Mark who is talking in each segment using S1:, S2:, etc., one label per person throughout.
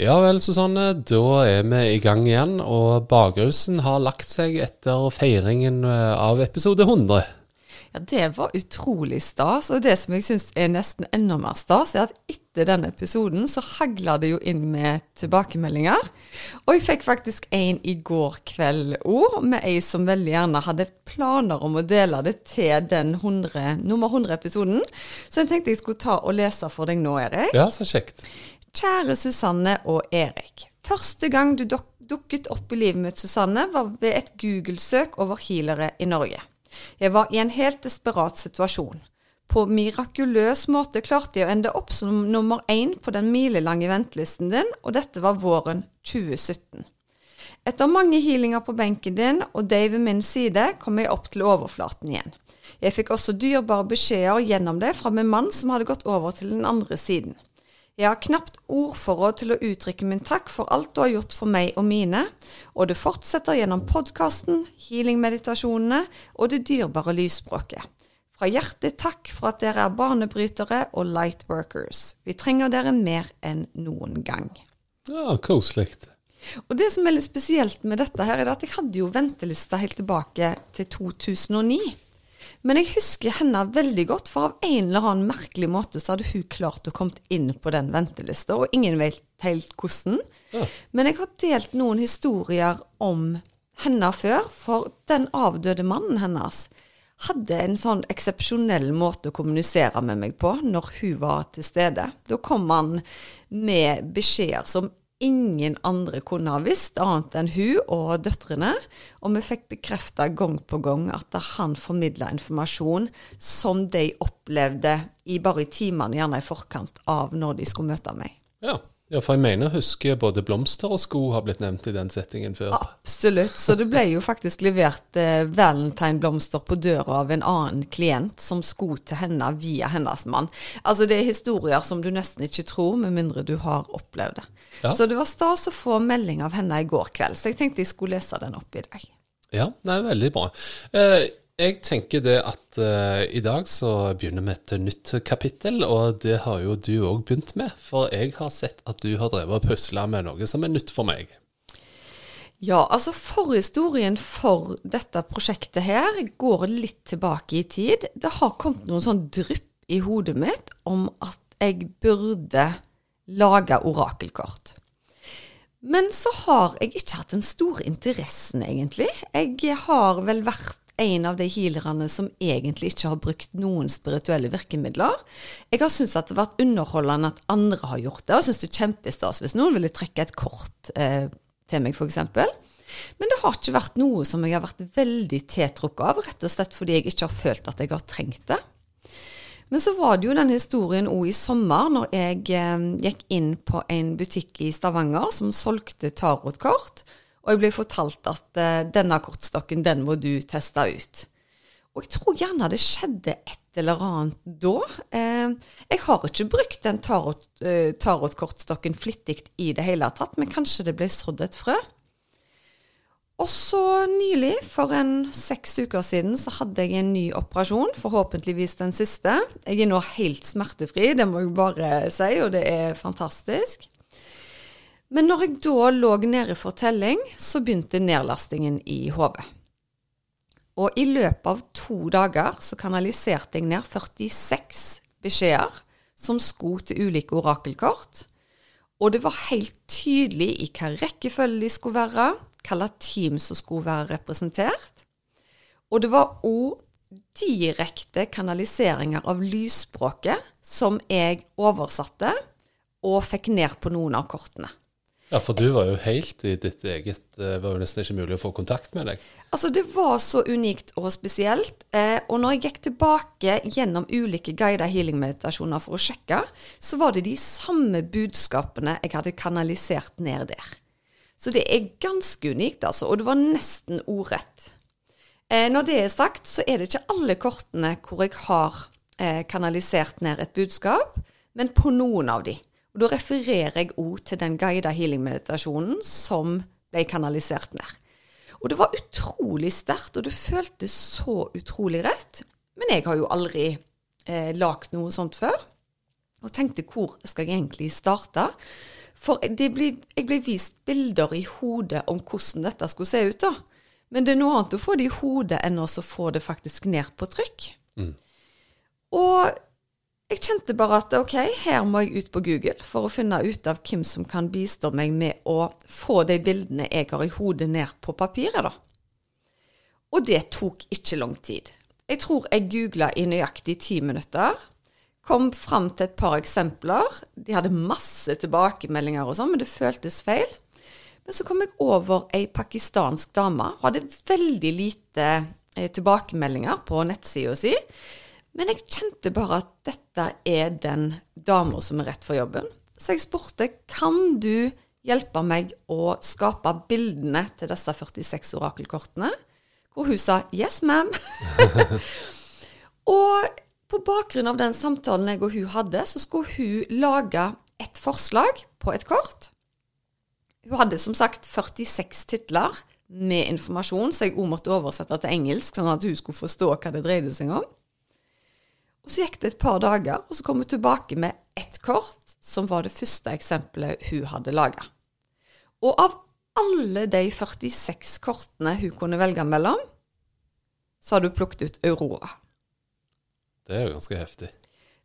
S1: Ja vel, Susanne. Da er vi i gang igjen. Og bakrusen har lagt seg etter feiringen eh, av episode 100.
S2: Ja, Det var utrolig stas. Og det som jeg syns er nesten enda mer stas, er at etter den episoden så hagla det jo inn med tilbakemeldinger. Og jeg fikk faktisk en i går kveld òg, med ei som veldig gjerne hadde planer om å dele det til den 100, nummer 100-episoden. Så jeg tenkte jeg skulle ta og lese for deg nå, Erik.
S1: Ja, så kjekt.
S2: Kjære Susanne og Erik. Første gang du dukket opp i livet mitt, Susanne, var ved et Google-søk over healere i Norge. Jeg var i en helt desperat situasjon. På mirakuløs måte klarte jeg å ende opp som nummer én på den milelange ventelisten din, og dette var våren 2017. Etter mange healinger på benken din og deg ved min side, kom jeg opp til overflaten igjen. Jeg fikk også dyrebare beskjeder gjennom det fra min mann som hadde gått over til den andre siden. Jeg har knapt ordforråd til å uttrykke min takk for alt du har gjort for meg og mine, og det fortsetter gjennom podkasten, healingmeditasjonene og det dyrebare lysspråket. Fra hjertet takk for at dere er banebrytere og lightworkers. Vi trenger dere mer enn noen gang.
S1: Ja, Koselig.
S2: Og det som er litt spesielt med dette, her, er at jeg hadde jo ventelista helt tilbake til 2009. Men jeg husker henne veldig godt, for av en eller annen merkelig måte så hadde hun klart å komme inn på den ventelista, og ingen vet helt hvordan.
S1: Ja.
S2: Men jeg har delt noen historier om henne før, for den avdøde mannen hennes hadde en sånn eksepsjonell måte å kommunisere med meg på når hun var til stede. Da kom han med beskjeder som ingen andre kunne ha visst, annet enn hun og døtrene. Og vi fikk bekrefta gang på gang at han formidla informasjon som de opplevde i bare i timene gjerne i forkant av når de skulle møte meg.
S1: Ja. Ja, for jeg mener å huske både blomster og sko har blitt nevnt i den settingen før.
S2: Absolutt. Så det ble jo faktisk levert eh, valentineblomster på døra av en annen klient som sko til henne via hennes mann. Altså det er historier som du nesten ikke tror, med mindre du har opplevd det.
S1: Ja.
S2: Så det var stas å få melding av henne i går kveld, så jeg tenkte jeg skulle lese den opp i dag.
S1: Ja, det er veldig bra. Eh, jeg tenker det at uh, i dag så begynner vi et nytt kapittel, og det har jo du òg begynt med. For jeg har sett at du har drevet og pusla med noe som er nytt for meg.
S2: Ja, altså forhistorien for dette prosjektet her går litt tilbake i tid. Det har kommet noen sånn drypp i hodet mitt om at jeg burde lage orakelkort. Men så har jeg ikke hatt den store interessen, egentlig. Jeg har vel vært en av de healerne som egentlig ikke har brukt noen spirituelle virkemidler. Jeg har syntes at det har vært underholdende at andre har gjort det, og syns det er kjempestas hvis noen ville trekke et kort eh, til meg, f.eks. Men det har ikke vært noe som jeg har vært veldig tiltrukket av, rett og slett fordi jeg ikke har følt at jeg har trengt det. Men så var det jo den historien òg i sommer, når jeg eh, gikk inn på en butikk i Stavanger som solgte tarotkort, og jeg ble fortalt at uh, denne kortstokken, den må du teste ut. Og jeg tror gjerne det skjedde et eller annet da. Eh, jeg har ikke brukt den tarot, eh, tarotkortstokken flittig i det hele tatt, men kanskje det ble sådd et frø. Og så nylig, for en seks uker siden, så hadde jeg en ny operasjon. Forhåpentligvis den siste. Jeg er nå helt smertefri, det må jeg bare si, og det er fantastisk. Men når jeg da lå nede for telling, så begynte nedlastingen i hodet. Og i løpet av to dager så kanaliserte jeg ned 46 beskjeder som skulle til ulike orakelkort. Og det var helt tydelig i hva rekkefølge de skulle være, hvilket team som skulle være representert. Og det var òg direkte kanaliseringer av lysspråket som jeg oversatte og fikk ned på noen av kortene.
S1: Ja, for du var jo helt i ditt eget Det var jo nesten ikke mulig å få kontakt med deg.
S2: Altså, det var så unikt og spesielt. Eh, og når jeg gikk tilbake gjennom ulike guida healing-meditasjoner for å sjekke, så var det de samme budskapene jeg hadde kanalisert ned der. Så det er ganske unikt, altså. Og det var nesten ordrett. Eh, når det er sagt, så er det ikke alle kortene hvor jeg har eh, kanalisert ned et budskap, men på noen av de. Og Da refererer jeg òg til den guida healing-meditasjonen som ble kanalisert ned. Og det var utrolig sterkt, og det føltes så utrolig rett. Men jeg har jo aldri eh, lagd noe sånt før. Og tenkte hvor skal jeg egentlig starte? For ble, jeg ble vist bilder i hodet om hvordan dette skulle se ut, da. Men det er noe annet å få det i hodet enn å få det faktisk ned på trykk. Mm. Og jeg kjente bare at ok, her må jeg ut på Google for å finne ut av hvem som kan bistå meg med å få de bildene jeg har i hodet, ned på papiret, da. Og det tok ikke lang tid. Jeg tror jeg googla i nøyaktig ti minutter. Kom fram til et par eksempler. De hadde masse tilbakemeldinger og sånn, men det føltes feil. Men så kom jeg over ei pakistansk dame. Hun hadde veldig lite eh, tilbakemeldinger på nettsida si. Men jeg kjente bare at dette er den dama som er rett for jobben. Så jeg spurte kan du hjelpe meg å skape bildene til disse 46 orakelkortene. Hvor hun sa 'yes, ma'am'. og på bakgrunn av den samtalen jeg og hun hadde, så skulle hun lage et forslag på et kort. Hun hadde som sagt 46 titler med informasjon, så jeg òg måtte oversette til engelsk, sånn at hun skulle forstå hva det dreide seg om. Og Så gikk det et par dager, og så kom hun tilbake med ett kort, som var det første eksempelet hun hadde laga. Og av alle de 46 kortene hun kunne velge mellom, så hadde hun plukket ut Aurora.
S1: Det er jo ganske heftig.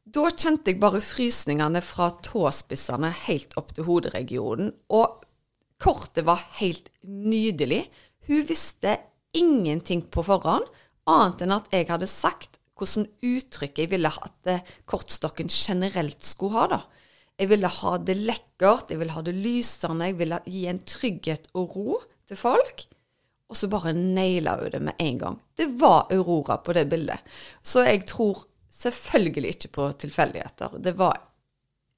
S2: Da kjente jeg bare frysningene fra tåspissene helt opp til hoderegionen. Og kortet var helt nydelig. Hun visste ingenting på forhånd, annet enn at jeg hadde sagt hvordan uttrykket jeg ville at kortstokken generelt skulle ha. da. Jeg ville ha det lekkert, jeg ville ha det lysende, jeg ville gi en trygghet og ro til folk. Og så bare naila hun det med en gang. Det var Aurora på det bildet. Så jeg tror selvfølgelig ikke på tilfeldigheter. Det var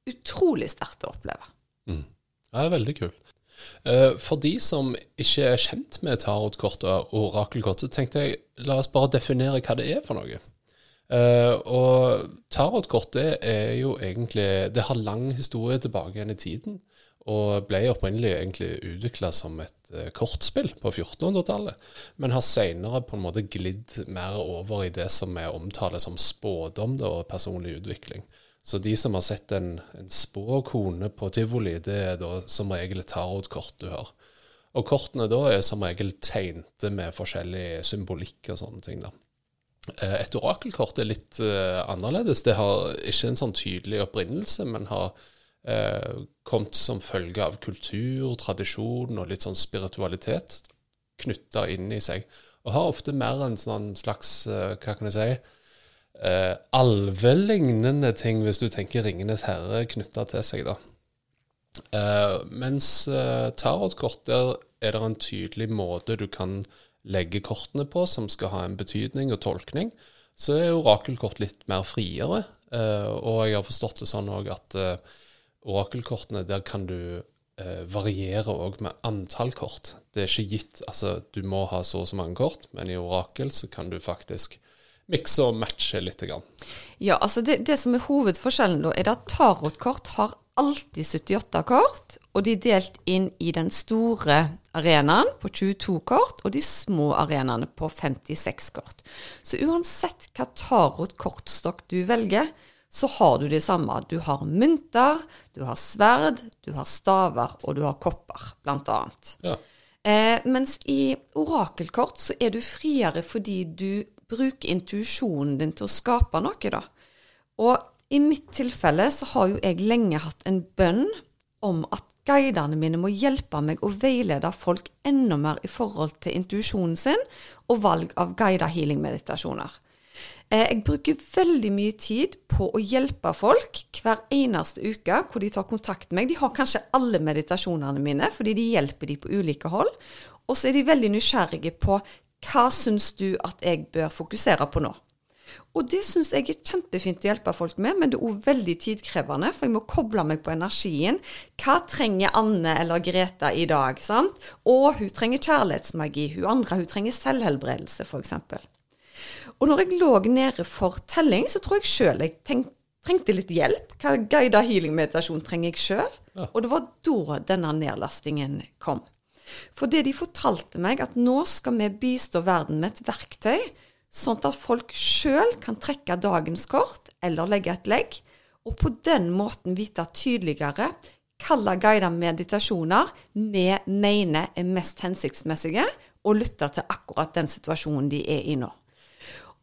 S2: utrolig sterkt å oppleve.
S1: Mm. Det er veldig kult. Eh, for de som ikke er kjent med tarotkort og orakelkort, så tenkte jeg la oss bare definere hva det er for noe. Uh, og tarotkort det er jo egentlig Det har lang historie tilbake igjen i tiden. Og ble opprinnelig egentlig utvikla som et uh, kortspill på 1400-tallet. Men har seinere på en måte glidd mer over i det som er omtalt som spådom da, og personlig utvikling. Så de som har sett en, en spåkone på tivoli, det er da som regel et tarotkort du har. Og kortene da er som regel tegnte med forskjellig symbolikk og sånne ting. da. Eh, et orakelkort er litt uh, annerledes. Det har ikke en sånn tydelig opprinnelse, men har uh, kommet som følge av kultur, tradisjon og litt sånn spiritualitet knytta inn i seg. Og har ofte mer en sånn slags, uh, hva kan jeg si, alvelignende ting, hvis du tenker 'Ringenes herre' knytta til seg, da. mens tarotkort, der er det en tydelig måte du kan legger kortene på, som skal ha en betydning og tolkning, så er orakelkort litt mer friere. Uh, og jeg har forstått det sånn òg at uh, orakelkortene, der kan du uh, variere òg med antall kort. Det er ikke gitt altså du må ha så og så mange kort, men i orakel så kan du faktisk mikse og matche litt. Grann.
S2: Ja, altså det, det som er hovedforskjellen da, er at tarotkort har alltid 78 kort, og de er delt inn i den store arenaen på 22 kort og de små arenaene på 56 kort. Så uansett hva tarot-kortstokk du velger, så har du det samme. Du har mynter, du har sverd, du har staver og du har kopper, blant annet. Ja. Eh, mens i orakelkort så er du friere fordi du bruker intuisjonen din til å skape noe, da. Og i mitt tilfelle så har jo jeg lenge hatt en bønn om at guidene mine må hjelpe meg å veilede folk enda mer i forhold til intuisjonen sin og valg av guida healing-meditasjoner. Eh, jeg bruker veldig mye tid på å hjelpe folk hver eneste uke hvor de tar kontakt med meg. De har kanskje alle meditasjonene mine, fordi de hjelper de på ulike hold. Og så er de veldig nysgjerrige på hva syns du at jeg bør fokusere på nå. Og det syns jeg er kjempefint å hjelpe folk med, men det er òg veldig tidkrevende, for jeg må koble meg på energien. Hva trenger Anne eller Greta i dag? sant? Og hun trenger kjærlighetsmagi. Hun andre hun trenger selvhelbredelse, f.eks. Og når jeg lå nede for telling, så tror jeg sjøl jeg tenkte trengte litt hjelp. Hva guida healing-meditasjon trenger jeg sjøl? Ja. Og det var da denne nedlastingen kom. For det de fortalte meg, at nå skal vi bistå verden med et verktøy, sånn at folk sjøl kan trekke dagens kort eller legge et legg, og på den måten vite tydeligere hvilke guidede meditasjoner vi mener er mest hensiktsmessige, og lytte til akkurat den situasjonen de er i nå.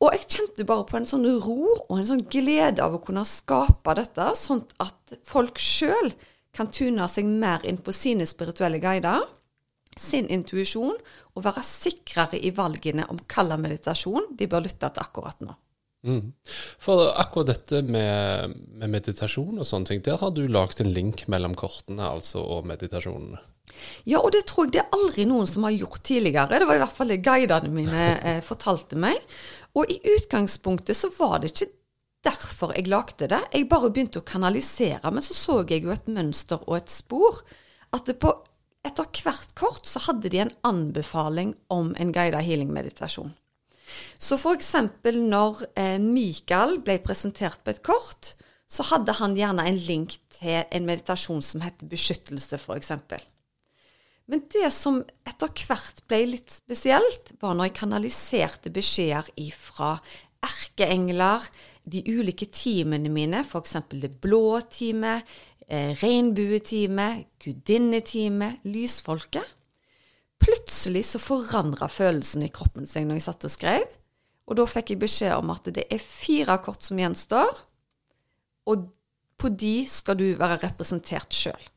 S2: Og jeg kjente bare på en sånn ro og en sånn glede av å kunne skape dette, sånn at folk sjøl kan tune seg mer inn på sine spirituelle guider, sin intuisjon, og være sikrere i valgene om hvilken meditasjon de bør lytte til akkurat nå.
S1: Mm. For akkurat dette med, med, meditasjon og sånne ting, der har du lagd en link mellom kortene altså og meditasjonene?
S2: Ja, og det tror jeg det er aldri noen som har gjort tidligere. Det var i hvert fall det guidene mine eh, fortalte meg. Og i utgangspunktet så var det ikke derfor jeg lagde det. Jeg bare begynte å kanalisere, men så så jeg jo et mønster og et spor. At det på etter hvert kort så hadde de en anbefaling om en guida healing-meditasjon. Så f.eks. når eh, Mikael ble presentert på et kort, så hadde han gjerne en link til en meditasjon som heter beskyttelse, f.eks. Men det som etter hvert ble litt spesielt, var når jeg kanaliserte beskjeder ifra erkeengler, de ulike teamene mine, f.eks. det blå teamet, eh, regnbueteamet, gudinneteamet, lysfolket. Plutselig så forandra følelsen i kroppen seg når jeg satt og skrev. Og da fikk jeg beskjed om at det er fire kort som gjenstår, og på de skal du være representert sjøl.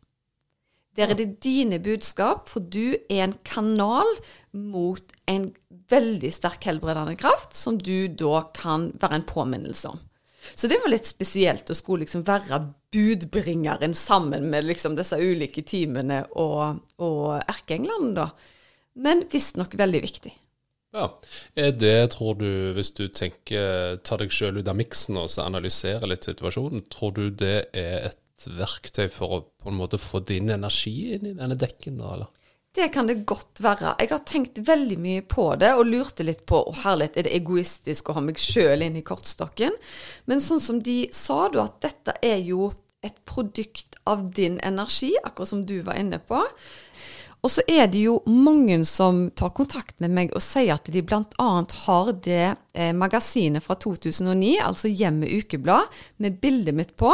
S2: Der er det dine budskap, for du er en kanal mot en veldig sterk helbredende kraft, som du da kan være en påminnelse om. Så det var litt spesielt å skulle liksom være budbringeren sammen med liksom disse ulike teamene og, og erkeenglene, da. Men visstnok veldig viktig.
S1: Ja. Er det, tror du, hvis du tenker, tar deg sjøl ut av miksen og så analyserer litt situasjonen, tror du det er et verktøy for å på en måte få din energi inn i denne dekken, da, eller?
S2: Det kan det godt være. Jeg har tenkt veldig mye på det og lurte litt på å herlighet, er det egoistisk å ha meg sjøl inn i kortstokken. Men sånn som de sa, du, at dette er jo et produkt av din energi, akkurat som du var inne på. Og så er det jo mange som tar kontakt med meg og sier at de bl.a. har det eh, magasinet fra 2009, altså Hjemmet Ukeblad, med bildet mitt på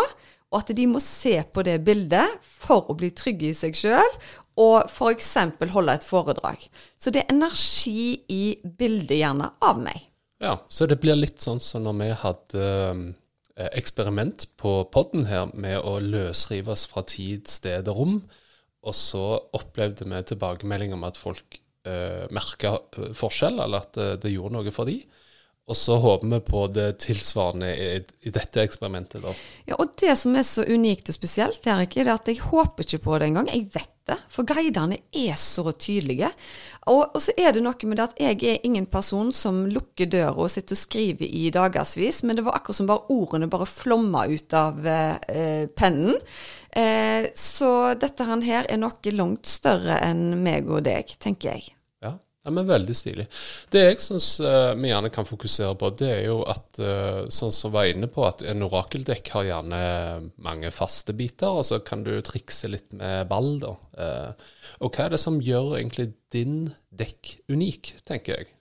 S2: og at de må se på det bildet for å bli trygge i seg sjøl, og f.eks. holde et foredrag. Så det er energi i bildet gjerne av meg.
S1: Ja, så det blir litt sånn som når vi hadde eh, eksperiment på podden her med å løsrive oss fra tid, sted og rom, og så opplevde vi tilbakemelding om at folk eh, merka eh, forskjell, eller at det, eh, det gjorde noe for dem. Og så håper vi på det tilsvarende i, i dette eksperimentet. da.
S2: Ja, og Det som er så unikt og spesielt, Erik, er at jeg håper ikke på det engang. Jeg vet det. For guidene er så tydelige. Og, og, så er det noe med det at jeg er ingen person som lukker døra og sitter og skriver i dagevis, men det var akkurat som bare ordene bare flomma ut av eh, pennen. Eh, så dette her er noe langt større enn meg og deg, tenker jeg.
S1: Ja, men Veldig stilig. Det jeg syns uh, vi gjerne kan fokusere på, det er jo at uh, sånn som var inne på, at en orakeldekk har gjerne mange faste biter, og så kan du trikse litt med ball, da. Uh, og hva er det som gjør egentlig din dekk unik, tenker jeg?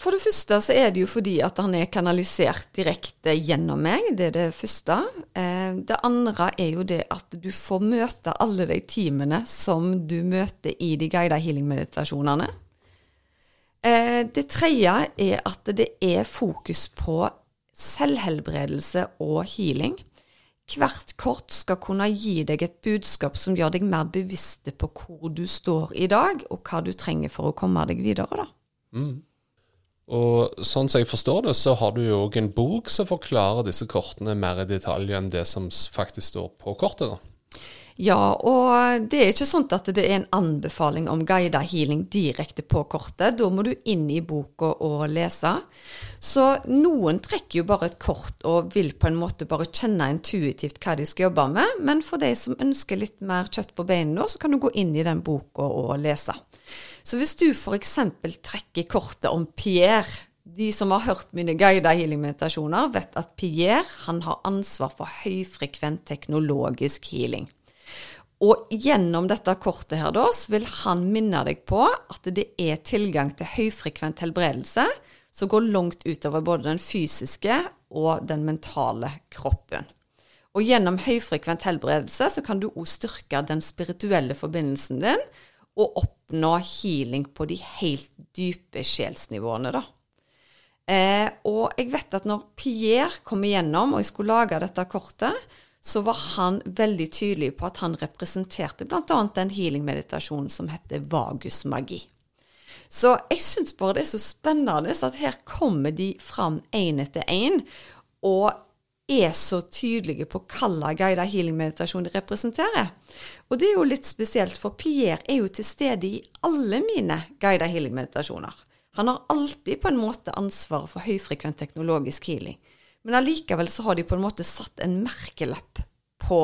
S2: For det første så er det jo fordi at han er kanalisert direkte gjennom meg, det er det første. Det andre er jo det at du får møte alle de teamene som du møter i de guidede healing-meditasjonene. Eh, det tredje er at det er fokus på selvhelbredelse og healing. Hvert kort skal kunne gi deg et budskap som gjør deg mer bevisste på hvor du står i dag, og hva du trenger for å komme deg videre. da. Mm.
S1: Og sånn som jeg forstår det, så har du jo òg en bok som forklarer disse kortene mer i detalj enn det som faktisk står på kortet. da.
S2: Ja, og det er ikke sånn at det er en anbefaling om guida healing direkte på kortet. Da må du inn i boka og lese. Så noen trekker jo bare et kort og vil på en måte bare kjenne intuitivt hva de skal jobbe med. Men for de som ønsker litt mer kjøtt på beina, så kan du gå inn i den boka og lese. Så hvis du f.eks. trekker kortet om Pierre de som har hørt mine guida healing-meditasjoner, vet at Pierre han har ansvar for høyfrekvent teknologisk healing. Og gjennom dette kortet her da, så vil han minne deg på at det er tilgang til høyfrekvent helbredelse som går langt utover både den fysiske og den mentale kroppen. Og gjennom høyfrekvent helbredelse så kan du òg styrke den spirituelle forbindelsen din og oppnå healing på de helt dype sjelsnivåene, da. Eh, og jeg vet at når Pierre kom igjennom, og jeg skulle lage dette kortet, så var han veldig tydelig på at han representerte bl.a. den healing-meditasjonen som heter vagusmagi. Så jeg syns bare det er så spennende at her kommer de fram én etter én, og er så tydelige på hvilken guidet healing-meditasjon de representerer. Og det er jo litt spesielt, for Pierre er jo til stede i alle mine guidet healing-meditasjoner. Han har alltid på en måte ansvaret for høyfrekvent teknologisk healing. Men allikevel så har de på en måte satt en merkelapp på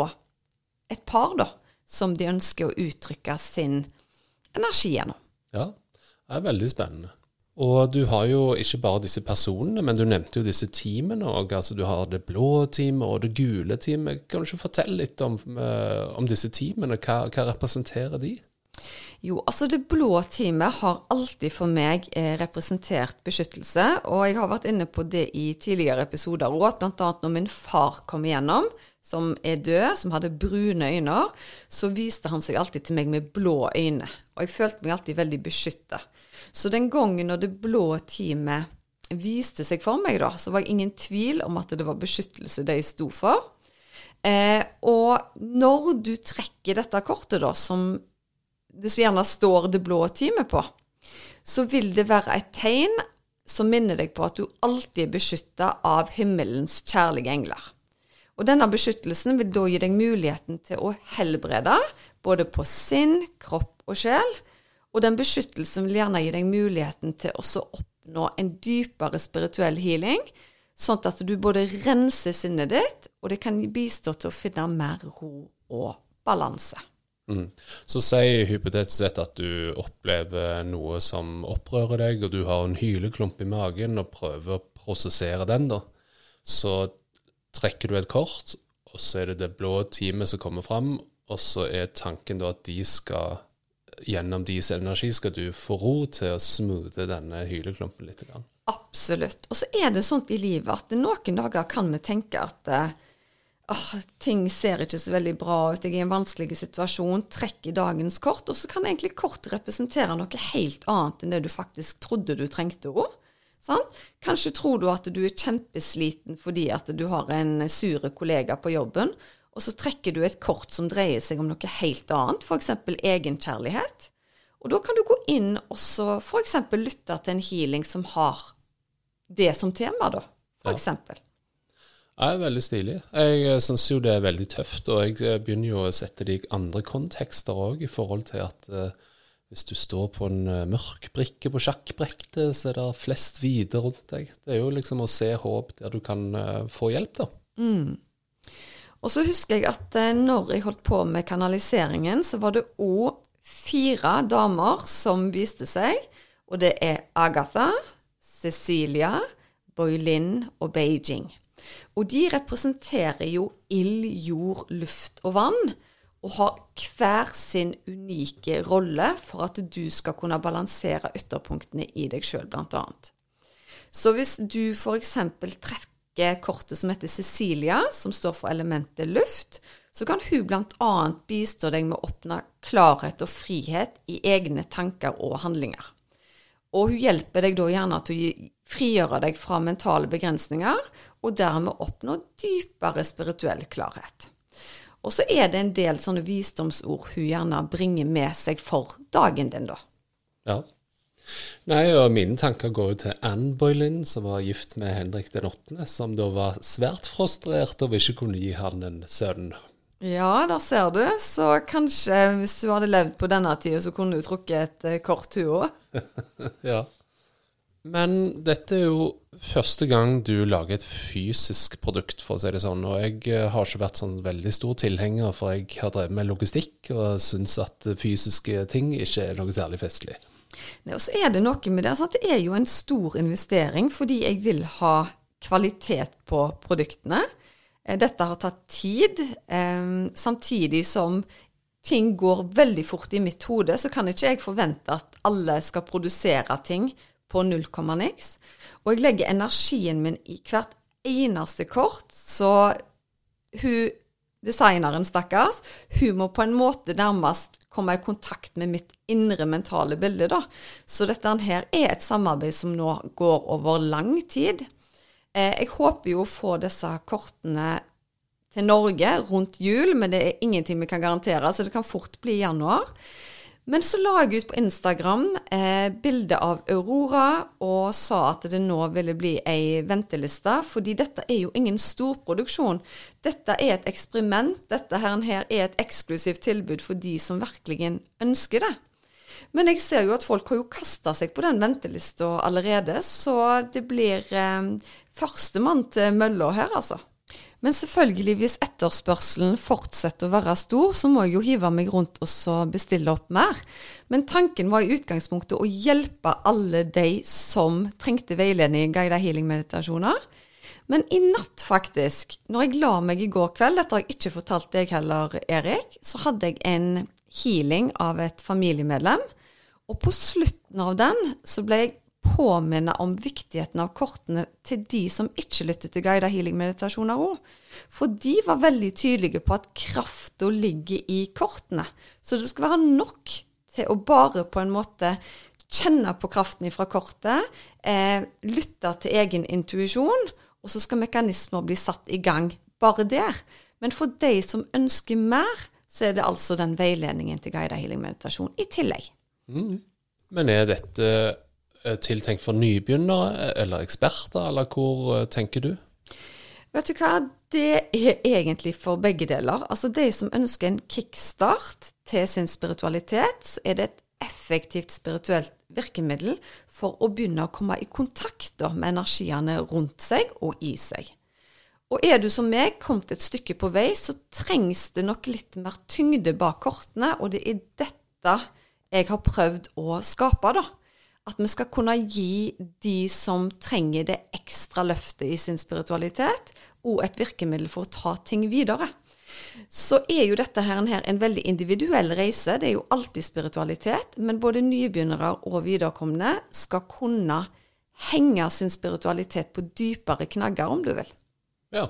S2: et par, da, som de ønsker å uttrykke sin energi gjennom.
S1: Ja, det er veldig spennende. Og du har jo ikke bare disse personene, men du nevnte jo disse teamene òg. Altså du har det blå teamet og det gule teamet. Kan du ikke fortelle litt om, uh, om disse teamene? Hva, hva representerer de?
S2: Jo, altså det blå teamet har alltid for meg eh, representert beskyttelse. Og jeg har vært inne på det i tidligere episoder òg, bl.a. når min far kom igjennom, som er død, som hadde brune øyne, så viste han seg alltid til meg med blå øyne. Og jeg følte meg alltid veldig beskytta. Så den gangen når det blå teamet viste seg for meg, da, så var jeg ingen tvil om at det var beskyttelse de sto for. Eh, og når du trekker dette kortet, da, som det så gjerne står det blå teamet på, så vil det være et tegn som minner deg på at du alltid er beskytta av himmelens kjærlige engler. Og denne beskyttelsen vil da gi deg muligheten til å helbrede både på sinn, kropp og sjel. Og den beskyttelsen vil gjerne gi deg muligheten til å oppnå en dypere spirituell healing, sånn at du både renser sinnet ditt, og det kan bistå til å finne mer ro og balanse.
S1: Mm. Så si hypotetisk sett at du opplever noe som opprører deg, og du har en hyleklump i magen og prøver å prosessere den, da. Så trekker du et kort, og så er det det blå teamet som kommer fram, og så er tanken da at de skal Gjennom deres energi skal du få ro til å smoothe denne hyleklumpen litt.
S2: Absolutt. Og så er det sånt i livet at noen dager kan vi tenke at eh, oh, ting ser ikke så veldig bra ut, jeg er i en vanskelig situasjon, trekker dagens kort, og så kan egentlig kort representere noe helt annet enn det du faktisk trodde du trengte òg. Kanskje tror du at du er kjempesliten fordi at du har en sure kollega på jobben, og så trekker du et kort som dreier seg om noe helt annet, f.eks. egenkjærlighet. Og da kan du gå inn og så f.eks. lytte til en healing som har det som tema, da. For ja. eksempel.
S1: Ja, veldig stilig. Jeg eh, syns jo det er veldig tøft, og jeg eh, begynner jo å sette det i andre kontekster òg, i forhold til at uh, hvis du står på en uh, mørk brikke på sjakkbrettet, så er det flest hvite rundt deg. Det er jo liksom å se håp der du kan uh, få hjelp, da.
S2: Mm. Og så husker jeg at når jeg holdt på med kanaliseringen, så var det òg fire damer som viste seg, og det er Agatha, Cecilia, Boylin og Beijing. Og de representerer jo ild, jord, luft og vann, og har hver sin unike rolle for at du skal kunne balansere ytterpunktene i deg sjøl, bl.a. Så hvis du f.eks. trekker kortet som heter Cecilia, som står for elementet luft, så kan hun bl.a. bistå deg med å oppnå klarhet og frihet i egne tanker og handlinger. Og hun hjelper deg da gjerne til å frigjøre deg fra mentale begrensninger, og dermed oppnå dypere spirituell klarhet. Og så er det en del sånne visdomsord hun gjerne bringer med seg for dagen din, da.
S1: Ja. Nei, og mine tanker går jo til Anne Boylin, som var gift med Henrik den 8., som da var svært frustrert over ikke kunne gi han en sønn.
S2: Ja, der ser du. Så kanskje hvis du hadde levd på denne tida, så kunne du trukket et eh, kort, du òg.
S1: ja. Men dette er jo første gang du lager et fysisk produkt, for å si det sånn. Og jeg eh, har ikke vært sånn veldig stor tilhenger, for jeg har drevet med logistikk og syns at fysiske ting ikke er noe særlig festlig.
S2: Og så er det noe med det. Sant? Det er jo en stor investering fordi jeg vil ha kvalitet på produktene. Eh, dette har tatt tid. Samtidig som ting går veldig fort i mitt hode, så kan ikke jeg forvente at alle skal produsere ting på null komma niks. Og jeg legger energien min i hvert eneste kort, så hun designeren, stakkars, hun må på en måte nærmest komme i kontakt med mitt indre mentale bilde, da. Så dette her er et samarbeid som nå går over lang tid. Eh, jeg håper jo å få disse kortene til Norge rundt jul, men det er ingenting vi kan garantere, så det kan fort bli i januar. Men så la jeg ut på Instagram eh, bilde av Aurora og sa at det nå ville bli ei venteliste, fordi dette er jo ingen storproduksjon. Dette er et eksperiment. Dette her, her er et eksklusivt tilbud for de som virkelig ønsker det. Men jeg ser jo at folk har jo kasta seg på den ventelista allerede, så det blir eh, førstemann til mølla her, altså. Men selvfølgelig, hvis etterspørselen fortsetter å være stor, så må jeg jo hive meg rundt og bestille opp mer. Men tanken var i utgangspunktet å hjelpe alle de som trengte veiledning i guided healing-meditasjoner. Men i natt, faktisk, når jeg la meg i går kveld, dette har jeg ikke fortalt deg heller, Erik, så hadde jeg en healing av et familiemedlem. Og på slutten av den så ble jeg påminne om viktigheten av kortene til de som ikke lytter til guida healing-meditasjoner òg. For de var veldig tydelige på at krafta ligger i kortene. Så det skal være nok til å bare på en måte kjenne på kraften fra kortet, eh, lytte til egen intuisjon, og så skal mekanismer bli satt i gang bare der. Men for de som ønsker mer, så er det altså den veiledningen til guidet healing-meditasjon i tillegg.
S1: Mm. Men er dette tiltenkt for nybegynnere eller eksperter, eller hvor eh, tenker du?
S2: Vet du hva, det er egentlig for begge deler. Altså de som ønsker en kickstart til sin spiritualitet, så er det et effektivt spirituelt virkemiddel for å begynne å komme i kontakt med energiene rundt seg og i seg. Og er du som meg kommet et stykke på vei, så trengs det nok litt mer tyngde bak kortene, og det er dette jeg har prøvd å skape, da at vi skal kunne gi de som trenger det ekstra løftet i sin spiritualitet, og et virkemiddel for å ta ting videre. Så er jo dette her en veldig individuell reise. Det er jo alltid spiritualitet, men både nybegynnere og viderekomne skal kunne henge sin spiritualitet på dypere knagger, om du vil.
S1: Ja,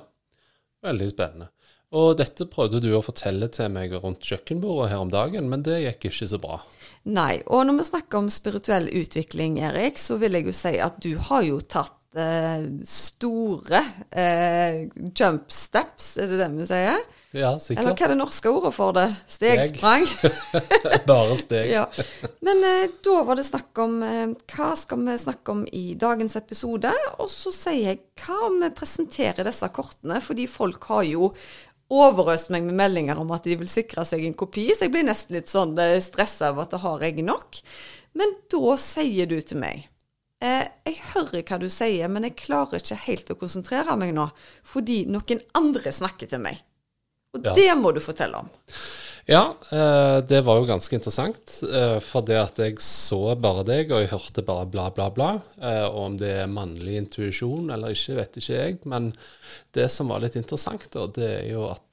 S1: veldig spennende. Og dette prøvde du å fortelle til meg rundt kjøkkenbordet her om dagen, men det gikk ikke så bra.
S2: Nei. Og når vi snakker om spirituell utvikling, Erik, så vil jeg jo si at du har jo tatt eh, store eh, jump steps, er det det vi sier?
S1: Ja, sikkert.
S2: Eller hva er det norske ordet for det? Stegsprang?
S1: Bare steg.
S2: ja. Men eh, da var det snakk om eh, hva skal vi snakke om i dagens episode? Og så sier jeg hva om vi presenterer disse kortene, fordi folk har jo overøst meg med meldinger om at de vil sikre seg en kopi, så jeg blir nesten litt sånn eh, stressa av at det har jeg nok. Men da sier du til meg eh, Jeg hører hva du sier, men jeg klarer ikke helt å konsentrere meg nå, fordi noen andre snakker til meg. Og ja. det må du fortelle om.
S1: Ja, eh, det var jo ganske interessant. Eh, for det at jeg så bare deg, og jeg hørte bare bla, bla, bla. Eh, og om det er mannlig intuisjon eller ikke, vet ikke jeg. Men det som var litt interessant, da, det er jo at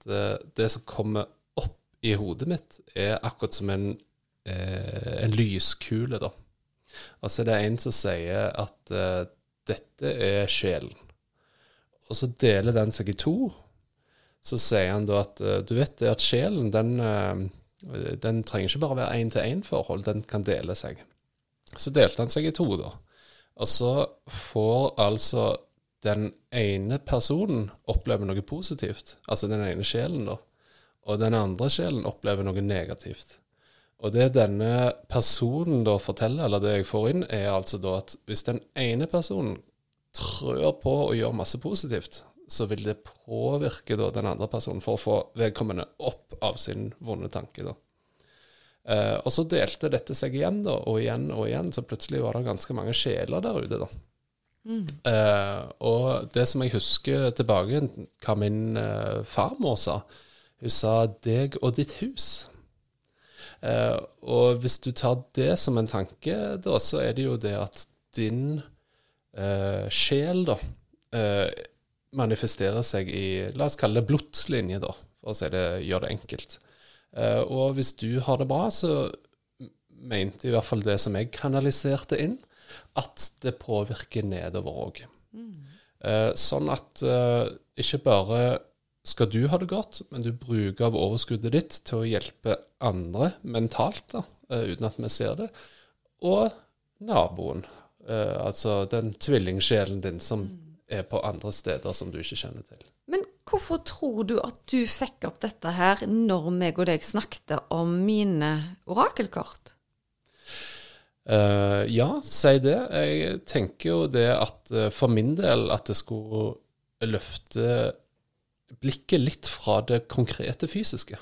S1: det som kommer opp i hodet mitt, er akkurat som en, en lyskule, da. Altså det er en som sier at dette er sjelen. Og så deler den seg i to så sier han da at eh, du vet det at sjelen, den, eh, den trenger ikke bare være én-til-én-forhold, den kan dele seg. Så delte han seg i to, da. Og så får altså den ene personen oppleve noe positivt, altså den ene sjelen, da. Og den andre sjelen opplever noe negativt. Og det denne personen da forteller, eller det jeg får inn, er altså da at hvis den ene personen trør på og gjør masse positivt, så vil det påvirke da den andre personen for å få vedkommende opp av sin vonde tanke. da. Eh, og så delte dette seg igjen da, og igjen og igjen, så plutselig var det ganske mange sjeler der ute. da. Eh, og det som jeg husker tilbake, hva min eh, farmor sa Hun sa 'deg og ditt hus'. Eh, og hvis du tar det som en tanke, da, så er det jo det at din eh, sjel, da, eh, manifesterer seg i La oss kalle det blodslinje, da, for å si det, gjør det enkelt. Eh, og hvis du har det bra, så mente i hvert fall det som jeg kanaliserte inn, at det påvirker nedover òg. Eh, sånn at eh, ikke bare skal du ha det godt, men du bruker av overskuddet ditt til å hjelpe andre mentalt, da, uten at vi ser det. Og naboen, altså den tvillingsjelen din som er på andre steder som du ikke kjenner til.
S2: Men hvorfor tror du at du fikk opp dette her når meg og deg snakket om mine orakelkort?
S1: Uh, ja, si det. Jeg tenker jo det at eh, for min del at det skulle løfte blikket litt fra det konkrete fysiske.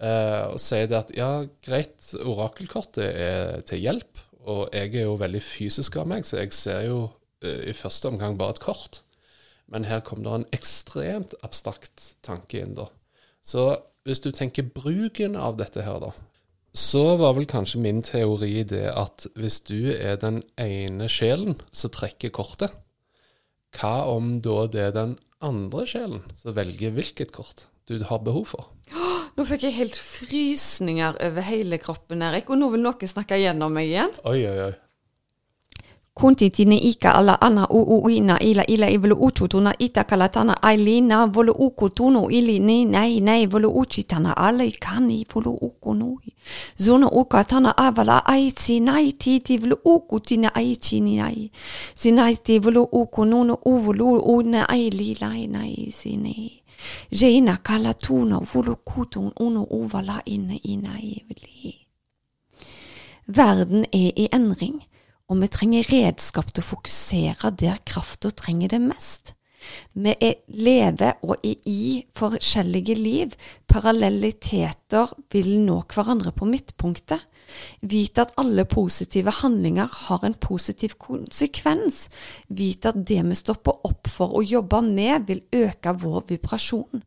S1: Uh, og si det at ja, greit, orakelkortet er til hjelp, og jeg er jo veldig fysisk av meg, så jeg ser jo i første omgang bare et kort. Men her kom det en ekstremt abstrakt tanke inn, da. Så hvis du tenker bruken av dette her, da, så var vel kanskje min teori det at hvis du er den ene sjelen som trekker kortet, hva om da det er den andre sjelen som velger hvilket kort du har behov for?
S2: Nå fikk jeg helt frysninger over hele kroppen, Erik, og nå vil noen snakke gjennom meg igjen.
S1: Oi, oi, oi.
S2: Kuntitine ika ala ana u u ina ila ila ivolo uchutuna ita kalatana ailina volu uku tunu ili ni nei nei volu uchi tana ala i kani volu uku nui. Zuna uka tana avala aitsi nai titi volu uku tina aichi ni nai. Sinaiti volu uku nuno uvolo una aili lai nai sine. Jeina kalatuna volo kutun uno uvala inne i nai vili. Verden er i endring, og vi trenger redskap til å fokusere der krafta trenger det mest. Vi er lever og er i forskjellige liv. Parallelliteter vil nå hverandre på midtpunktet. Vite at alle positive handlinger har en positiv konsekvens. Vite at det vi stopper opp for å jobbe med, vil øke vår vibrasjon.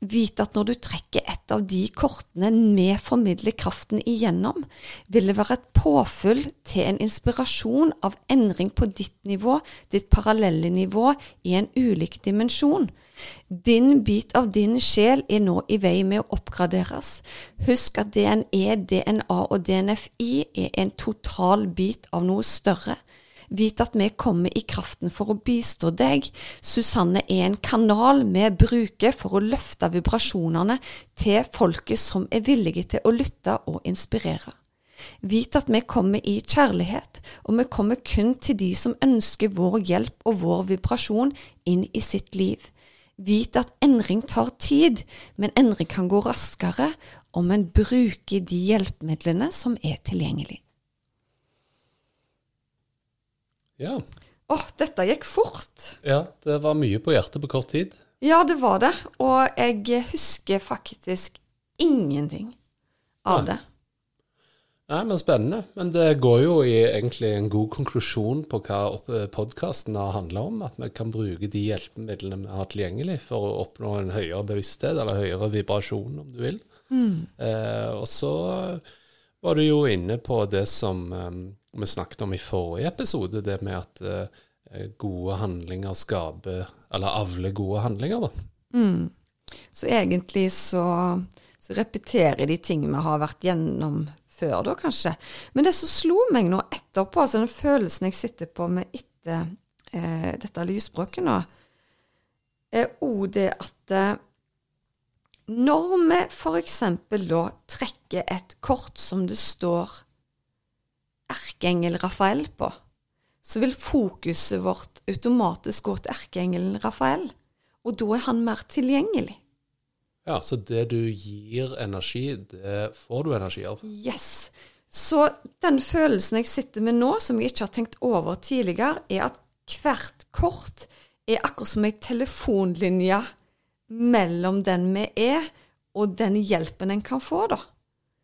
S2: Vite at når du trekker av de kortene vi formidler kraften igjennom, vil det være et påfyll til en inspirasjon av endring på ditt nivå, ditt parallelle nivå, i en ulik dimensjon. Din bit av din sjel er nå i vei med å oppgraderes. Husk at DNE, DNA og DNFI er en total bit av noe større. Vit at vi kommer i kraften for å bistå deg. Susanne er en kanal vi bruker for å løfte vibrasjonene til folket som er villige til å lytte og inspirere. Vit at vi kommer i kjærlighet, og vi kommer kun til de som ønsker vår hjelp og vår vibrasjon inn i sitt liv. Vit at endring tar tid, men endring kan gå raskere om en bruker de hjelpemidlene som er tilgjengelig.
S1: Ja.
S2: Åh, dette gikk fort.
S1: ja, det var mye på hjertet på kort tid.
S2: Ja, det var det. Og jeg husker faktisk ingenting av
S1: Nei.
S2: det.
S1: Nei, men Spennende. Men det går jo i egentlig en god konklusjon på hva podkasten har handla om. At vi kan bruke de hjelpemidlene vi har tilgjengelig for å oppnå en høyere bevissthet, eller høyere vibrasjon, om du vil. Eh, og så var du jo inne på det som um, vi snakket om i forrige episode, det med at uh, gode handlinger skaper Eller avler gode handlinger, da.
S2: Så egentlig så, så repeterer de ting vi har vært gjennom før, da kanskje. Men det som slo meg nå etterpå, altså den følelsen jeg sitter på med etter eh, dette lysspråket nå, er òg det at eh, når vi f.eks. da trekker et kort som det står erkeengel Rafael på, så vil fokuset vårt automatisk gå til erkeengelen Rafael, og da er han mer tilgjengelig.
S1: Ja, Så det du gir energi, det får du energi av.
S2: Yes. Så den følelsen jeg sitter med nå, som jeg ikke har tenkt over tidligere, er at hvert kort er akkurat som ei telefonlinje mellom den vi er, og den hjelpen en kan få, da.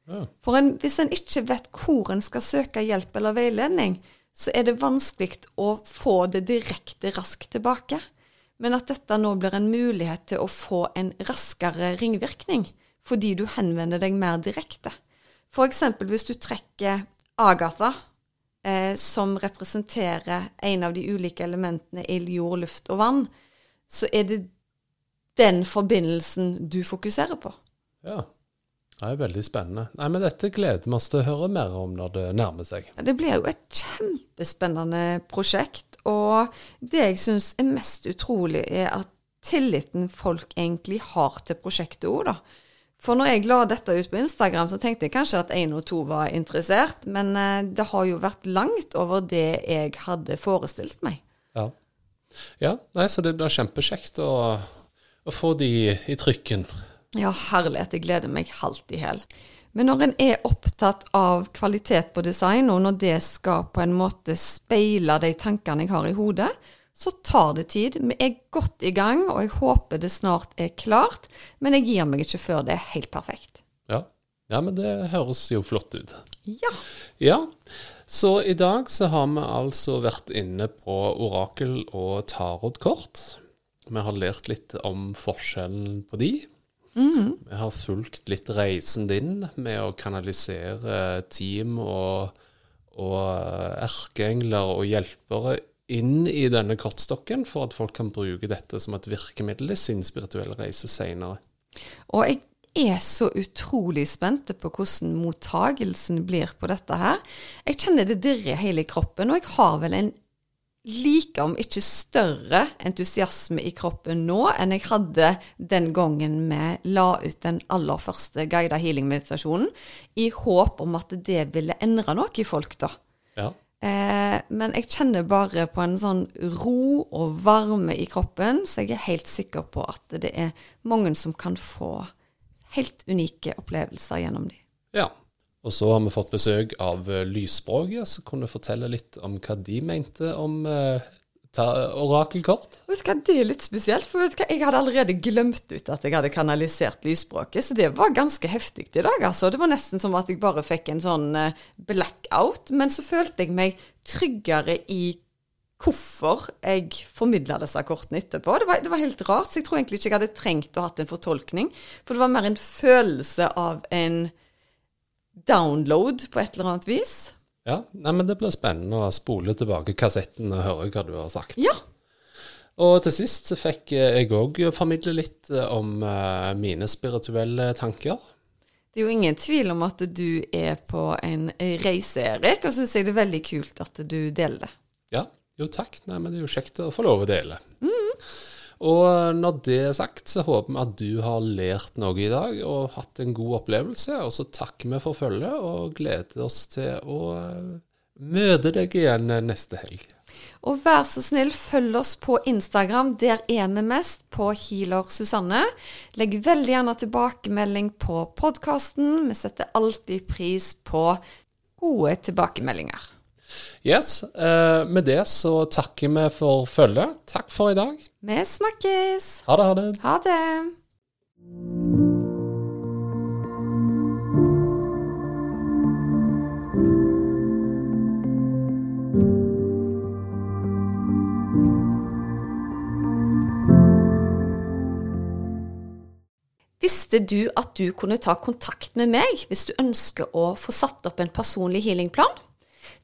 S1: Ja.
S2: For en, hvis en ikke vet hvor en skal søke hjelp eller veiledning, så er det vanskelig å få det direkte raskt tilbake. Men at dette nå blir en mulighet til å få en raskere ringvirkning, fordi du henvender deg mer direkte. F.eks. hvis du trekker Agatha, eh, som representerer en av de ulike elementene ild, jord, luft og vann, så er det den forbindelsen du fokuserer på.
S1: Ja. Det er veldig spennende. Nei, men Dette gleder vi oss til å høre mer om når det nærmer seg.
S2: Det blir jo et kjempespennende prosjekt. Og det jeg syns er mest utrolig, er at tilliten folk egentlig har til prosjektet òg, da. For når jeg la dette ut på Instagram, så tenkte jeg kanskje at én og to var interessert, men eh, det har jo vært langt over det jeg hadde forestilt meg.
S1: Ja. ja nei, så det blir kjempekjekt å, å få de i trykken.
S2: Ja, herlighet, jeg gleder meg halvt i hæl. Men når en er opptatt av kvalitet på design, og når det skal på en måte speile de tankene jeg har i hodet, så tar det tid. Vi er godt i gang, og jeg håper det snart er klart. Men jeg gir meg ikke før det er helt perfekt.
S1: Ja, ja men det høres jo flott ut.
S2: Ja.
S1: Ja, så i dag så har vi altså vært inne på orakel- og tarotkort. Vi har lært litt om forskjellen på de. Vi har fulgt litt reisen din med å kanalisere team og, og erkeengler og hjelpere inn i denne kortstokken, for at folk kan bruke dette som et virkemiddel i sin spirituelle reise seinere.
S2: Og jeg er så utrolig spent på hvordan mottagelsen blir på dette her. Jeg kjenner det dirrer hele kroppen, og jeg har vel en like om ikke større entusiasme i kroppen nå enn jeg hadde den gangen vi la ut den aller første guida healing-meditasjonen, i håp om at det ville endre noe i folk, da.
S1: Ja.
S2: Eh, men jeg kjenner bare på en sånn ro og varme i kroppen, så jeg er helt sikker på at det er mange som kan få helt unike opplevelser gjennom de.
S1: ja. Og så har vi fått besøk av eh, Lysspråket, som kunne fortelle litt om hva de mente om eh, orakelkort.
S2: Vet du hva, Det er litt spesielt, for vet du hva, jeg hadde allerede glemt ut at jeg hadde kanalisert lysspråket, så det var ganske heftig i dag. altså. Det var nesten som at jeg bare fikk en sånn eh, blackout, men så følte jeg meg tryggere i hvorfor jeg formidla disse kortene etterpå. Det var, det var helt rart, så jeg tror egentlig ikke jeg hadde trengt å hatt en fortolkning, for det var mer en følelse av en download på et eller annet vis.
S1: Ja, nei, men Det blir spennende å spole tilbake kassetten og høre hva du har sagt.
S2: Ja.
S1: Og til sist så fikk jeg òg formidle litt eh, om eh, mine spirituelle tanker.
S2: Det er jo ingen tvil om at du er på en reise, Erik, og så syns jeg det er veldig kult at du deler det.
S1: Ja, jo takk. Nei, men det er jo kjekt å få lov å dele. Og når det er sagt, så håper vi at du har lært noe i dag og hatt en god opplevelse. Og så takker vi for følget og gleder oss til å eh, møte deg igjen neste helg.
S2: Og vær så snill, følg oss på Instagram. Der er vi mest på Healer Susanne. Legg veldig gjerne tilbakemelding på podkasten. Vi setter alltid pris på gode tilbakemeldinger.
S1: Yes, eh, Med det så takker vi for følget. Takk for i dag.
S2: Vi snakkes!
S1: Ha det, ha det.
S2: Ha det! Visste du at du kunne ta kontakt med meg hvis du ønsker å få satt opp en personlig healingplan?